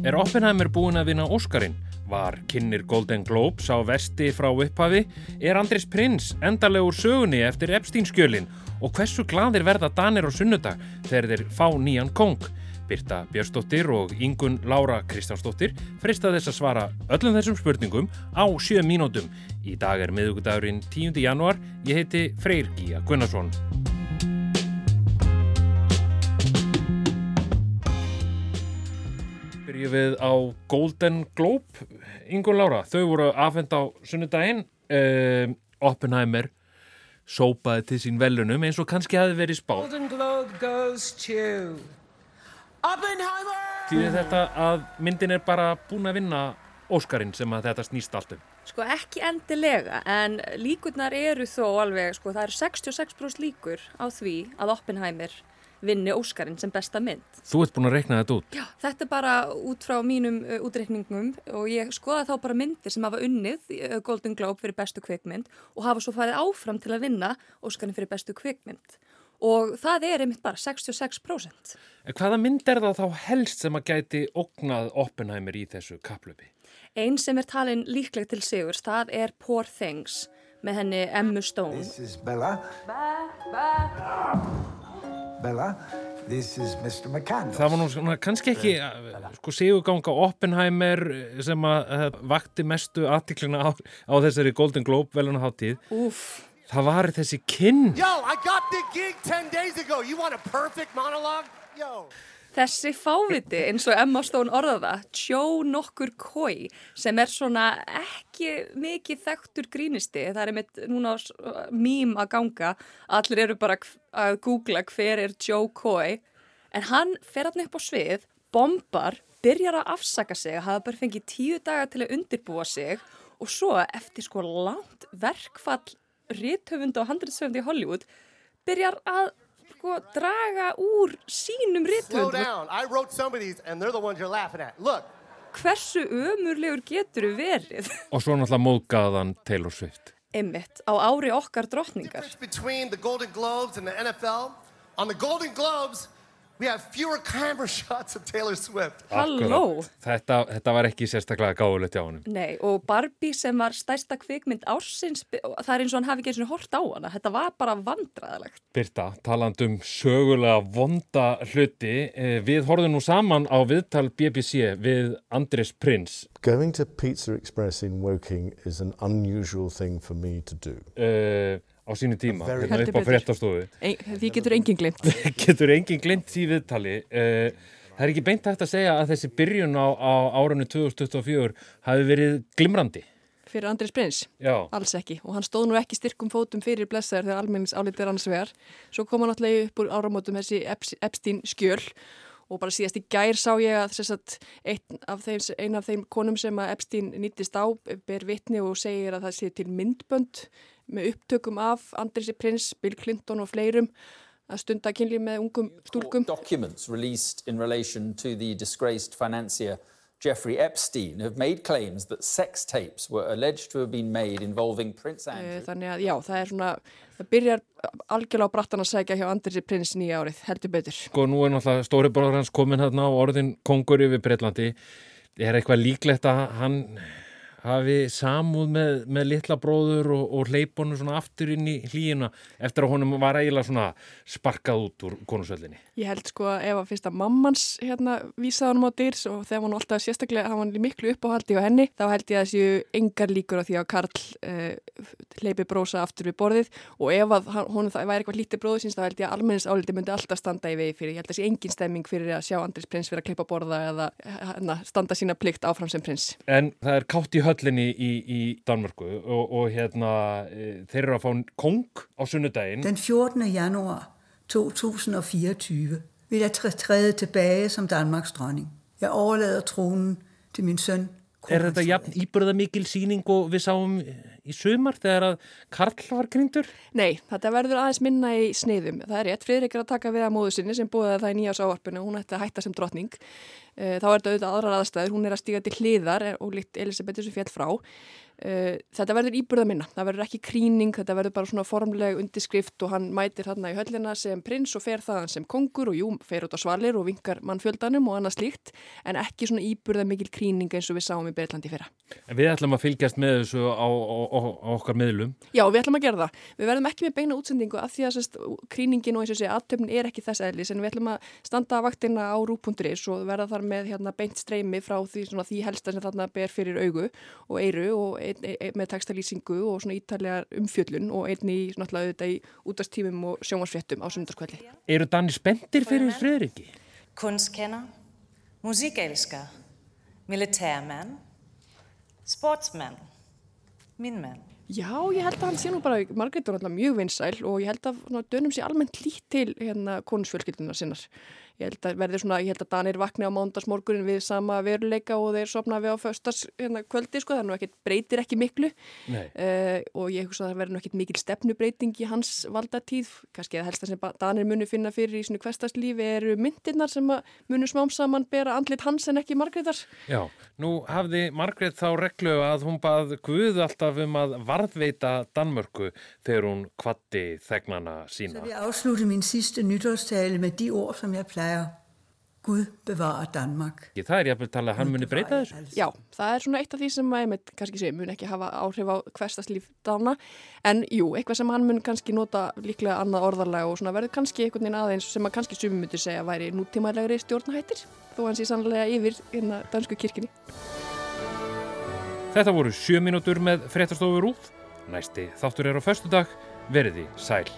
Er Oppenheimer búin að vinna Óskarinn? Var kynir Golden Globes á vesti frá upphafi? Er Andris Prins endarlegur sögunni eftir Epstein-skjölin? Og hversu gladir verða Danir og Sunnudag þegar þeir fá nýjan kong? Birta Björnsdóttir og Ingun Lára Kristjánsdóttir frista þess að svara öllum þessum spurningum á 7 mínútum. Í dag er miðugudagurinn 10. januar. Ég heiti Freyr Gíja Gunnarsson. Við á Golden Globe. Ingun Lára, þau voru afhend á sunnudaginn. Uh, Oppenheimer sópaði til sín velunum eins og kannski hafi verið spáð. Golden Globe goes to Oppenheimer! Þýðir þetta að myndin er bara búin að vinna Óskarinn sem að þetta snýst allt um? Sko ekki endilega, en líkurnar eru þó alveg, sko það eru 66% líkur á því að Oppenheimer vinni Óskarinn sem besta mynd. Þú ert búin að reikna þetta út? Já, þetta er bara út frá mínum uh, útreikningum og ég skoða þá bara myndir sem hafa unnið uh, Golden Globe fyrir bestu kvikmynd og hafa svo farið áfram til að vinna Óskarinn fyrir bestu kvikmynd og það er einmitt bara 66%. En hvaða mynd er það þá helst sem að gæti ógnað Oppenheimer í þessu kaplöpi? Einn sem er talin líkleg til sigurs, það er Poor Things með henni Emmu Stone. This is Bella. Bella, this is Mr. McCandles. Það var nú svona, kannski ekki sko siguganga Oppenheimer sem að vakti mestu aðtiklina á, á þessari Golden Globe velunaháttíð. Úf. Það var þessi kinn. Yo, I got the gig 10 days ago. You want a perfect monologue? Yo. Þessi fáviti, eins og Emma Stone orðaða, Joe nokkur koi, sem er svona ekki mikið þekktur grínisti. Það er mitt núna mým að ganga. Allir eru bara að googla hver er Joe Coy. En hann fer alltaf upp á svið, bombar, byrjar að afsaka sig, hafa bara fengið tíu daga til að undirbúa sig og svo eftir sko langt verkfall rithöfunda og handriðsöfunda í Hollywood byrjar að sko draga úr sínum Slow rithöfundum. down. I wrote some of these, and they're the ones you're laughing at. Look, Hversu ömurlegur getur verið? Og svo náttúrulega móðgæðan Taylor Swift. Einmitt, á ári okkar drottningar. difference between the Golden Globes and the NFL. On the Golden Globes, we have fewer camera shots of Taylor Swift. Halló? Þetta, þetta var ekki sérstaklega gáðulegt hjá honum. Nei, og Barbie sem var stærsta kvikmynd ársins, það er eins og hann hafi ekki eins og hort á hana. Þetta var bara vandræðilegt. Birta, taland um sögulega vonda hluti. eh, Við horfum nú saman á viðtal BBC við Andris Prins. Going to Pizza Express in Woking is an unusual thing for me to do. Uh, á sínu tíma, hérna upp á fréttastofu. Því getur enginn glimt. Getur enginn glimt því viðtali. Uh, það er ekki beint hægt að segja að þessi byrjun á, á árunni 2024 hafi verið glimrandi. Fyrir Andris Prins, Já, alls ekki. Og hann stóð nú ekki styrkum fótum fyrir blessaður þegar almennings álítið er annars vegar. Svo kom hann alltaf upp úr áramótum þessi Eps- Epstein skjöl og bara síðast í gær sá ég að einn af ein af þeim konum sem að Epstein nýttist á ber vitni og segir að það sé til myndbönd með upptökum af Andrisi Prins, Bill Clinton og fleirum að stunda kynlíf með ungum stúlkum. Documents released in relation to the disgraced financier Jeffrey Epstein have made claims that sex tapes were alleged to have been made involving Prince Andrew. Þannig að já, það er svona, það byrjar algjörlega á brattan að segja hjá Andrisi Prins nýja árið, heldur betur. sko nú er náttúrulega stóri bróður hans komin hérna á orðin kongur yfir Breitlandi. Er eitthvað líklegt að hann hafi samúð með, með litla bróður og, og hleyponu svona aftur inn í hlýjuna eftir að honum var eiginlega svona sparkað út úr konusöllinni. Ég held sko að ef að fyrst að mammans hérna vísaði honum á dyrs og þegar hann alltaf sérstaklega, það var miklu uppáhaldi á henni, þá held ég að þessu engar líkur á því að Karl uh, hleypi brósa aftur við borðið. Og ef að honum það væri eitthvað lítið bróðu síns þá held ég að almennis áliti myndi alltaf standa í vegi fyrir, ég held að þessi engin stemming fyrir að sjá Andris prins fyrir að klippa borða eða hérna, standa sína plikt áfram sem prins. En það er kátt í höllinni í, í Danmörku og, og hérna e, þeir eru að fá kong á sunnudaginn. Den 14. januar 2024 vil jeg træ- træde tilbage som Danmarks dronning. Jeg overlader tronen til min søn. Er þetta jafn íbyrða mikil síning og við sáum í sumar þegar að Karl var grindur? Nei, þetta verður aðeins minna í sniðum. Það er rétt, Friðrik er að taka við að móðu sinni sem búið að það í nýjás ávarpinu og hún ætti að hætta sem drottning. Eh, Þá er þetta auðvitað aðrar aðstæður, hún er að stíga til hliðar og líkt Elisabethu sem fjall frá. Uh, þetta verður íburða minna, það verður ekki kríning, þetta verður bara svona formleg undirskrift og hann mætir hann í höllina sem prins og fer þaðan sem kongur og jú, fer út á svalir og vinkar mannfjöldanum og annað slíkt en ekki svona íburða mikil kríning eins og við sáum í Breitlandi fyrra. En við ætlum að fylgjast með þessu á, á, á, á okkar miðlum. Já, við ætlum að gera það. Við verðum ekki með beina útsendingu af því að sérst, kríningin og eins og sé aðtöfnin er ekki þess eðlis en við ætlum að standa vaktina á rú.is og verða þar með hérna, beint streymi frá því, því helsta sem þarna ber fyrir augu og eiru og ein, ein, með textalýsingu og svona ítalega umfjöllun og einni í náttúrulega auðvitað í útastífum og sjónvarsfrettum á sundarskvælli. Eru Danni spendir fyrir Fredriki? Kunstkenner, musikelsker, militærmann, sportsmann, minn mann. Já, ég held að hann sé nú bara, Margreit er náttúrulega mjög vinsæl og ég held að dönum sé almennt lít til hérna konusfjölskyldunar sinnar. Ég held að verði svona, ég held að Danir vakni á mándagsmorgunin við sama veruleika og þeir sopna við á föstas hérna, kvöldi sko, þannig að það breytir ekki miklu uh, og ég hugsa að það verði nú ekkit mikil stefnubreiting í hans valdatíð, kannski að helst að sem Danir munu finna fyrir í svona hverstaslífi eru myndirnar sem munu smám saman bera andlit hans en ekki Margreitar. Já, nú hafði Margreit þá reglu að hún bað Guð alltaf um að varðveita Danmörku þegar hún kvatti þegnana sína. Så vil jeg afslutte min sidste nytårstale med de ord, som jeg plejer Guð bevara Danmark. Það er jafnveg talað að hann muni breyta þessu. Já, það er svona eitt af því sem að ég kannski sé, mun ekki hafa áhrif á hverstaslíf dána, en jú, eitthvað sem hann mun kannski nota líklega annað orðarlega og svona verður kannski einhvern veginn aðeins sem að kannski sumi myndir segja væri nútímaðlegri stjórnahættir, þó hann sé sannlega yfir hérna dansku kirkini. Þetta voru sjö mínútur með fréttastofur út. Næsti þáttur er á förstu dag. Verði sæl.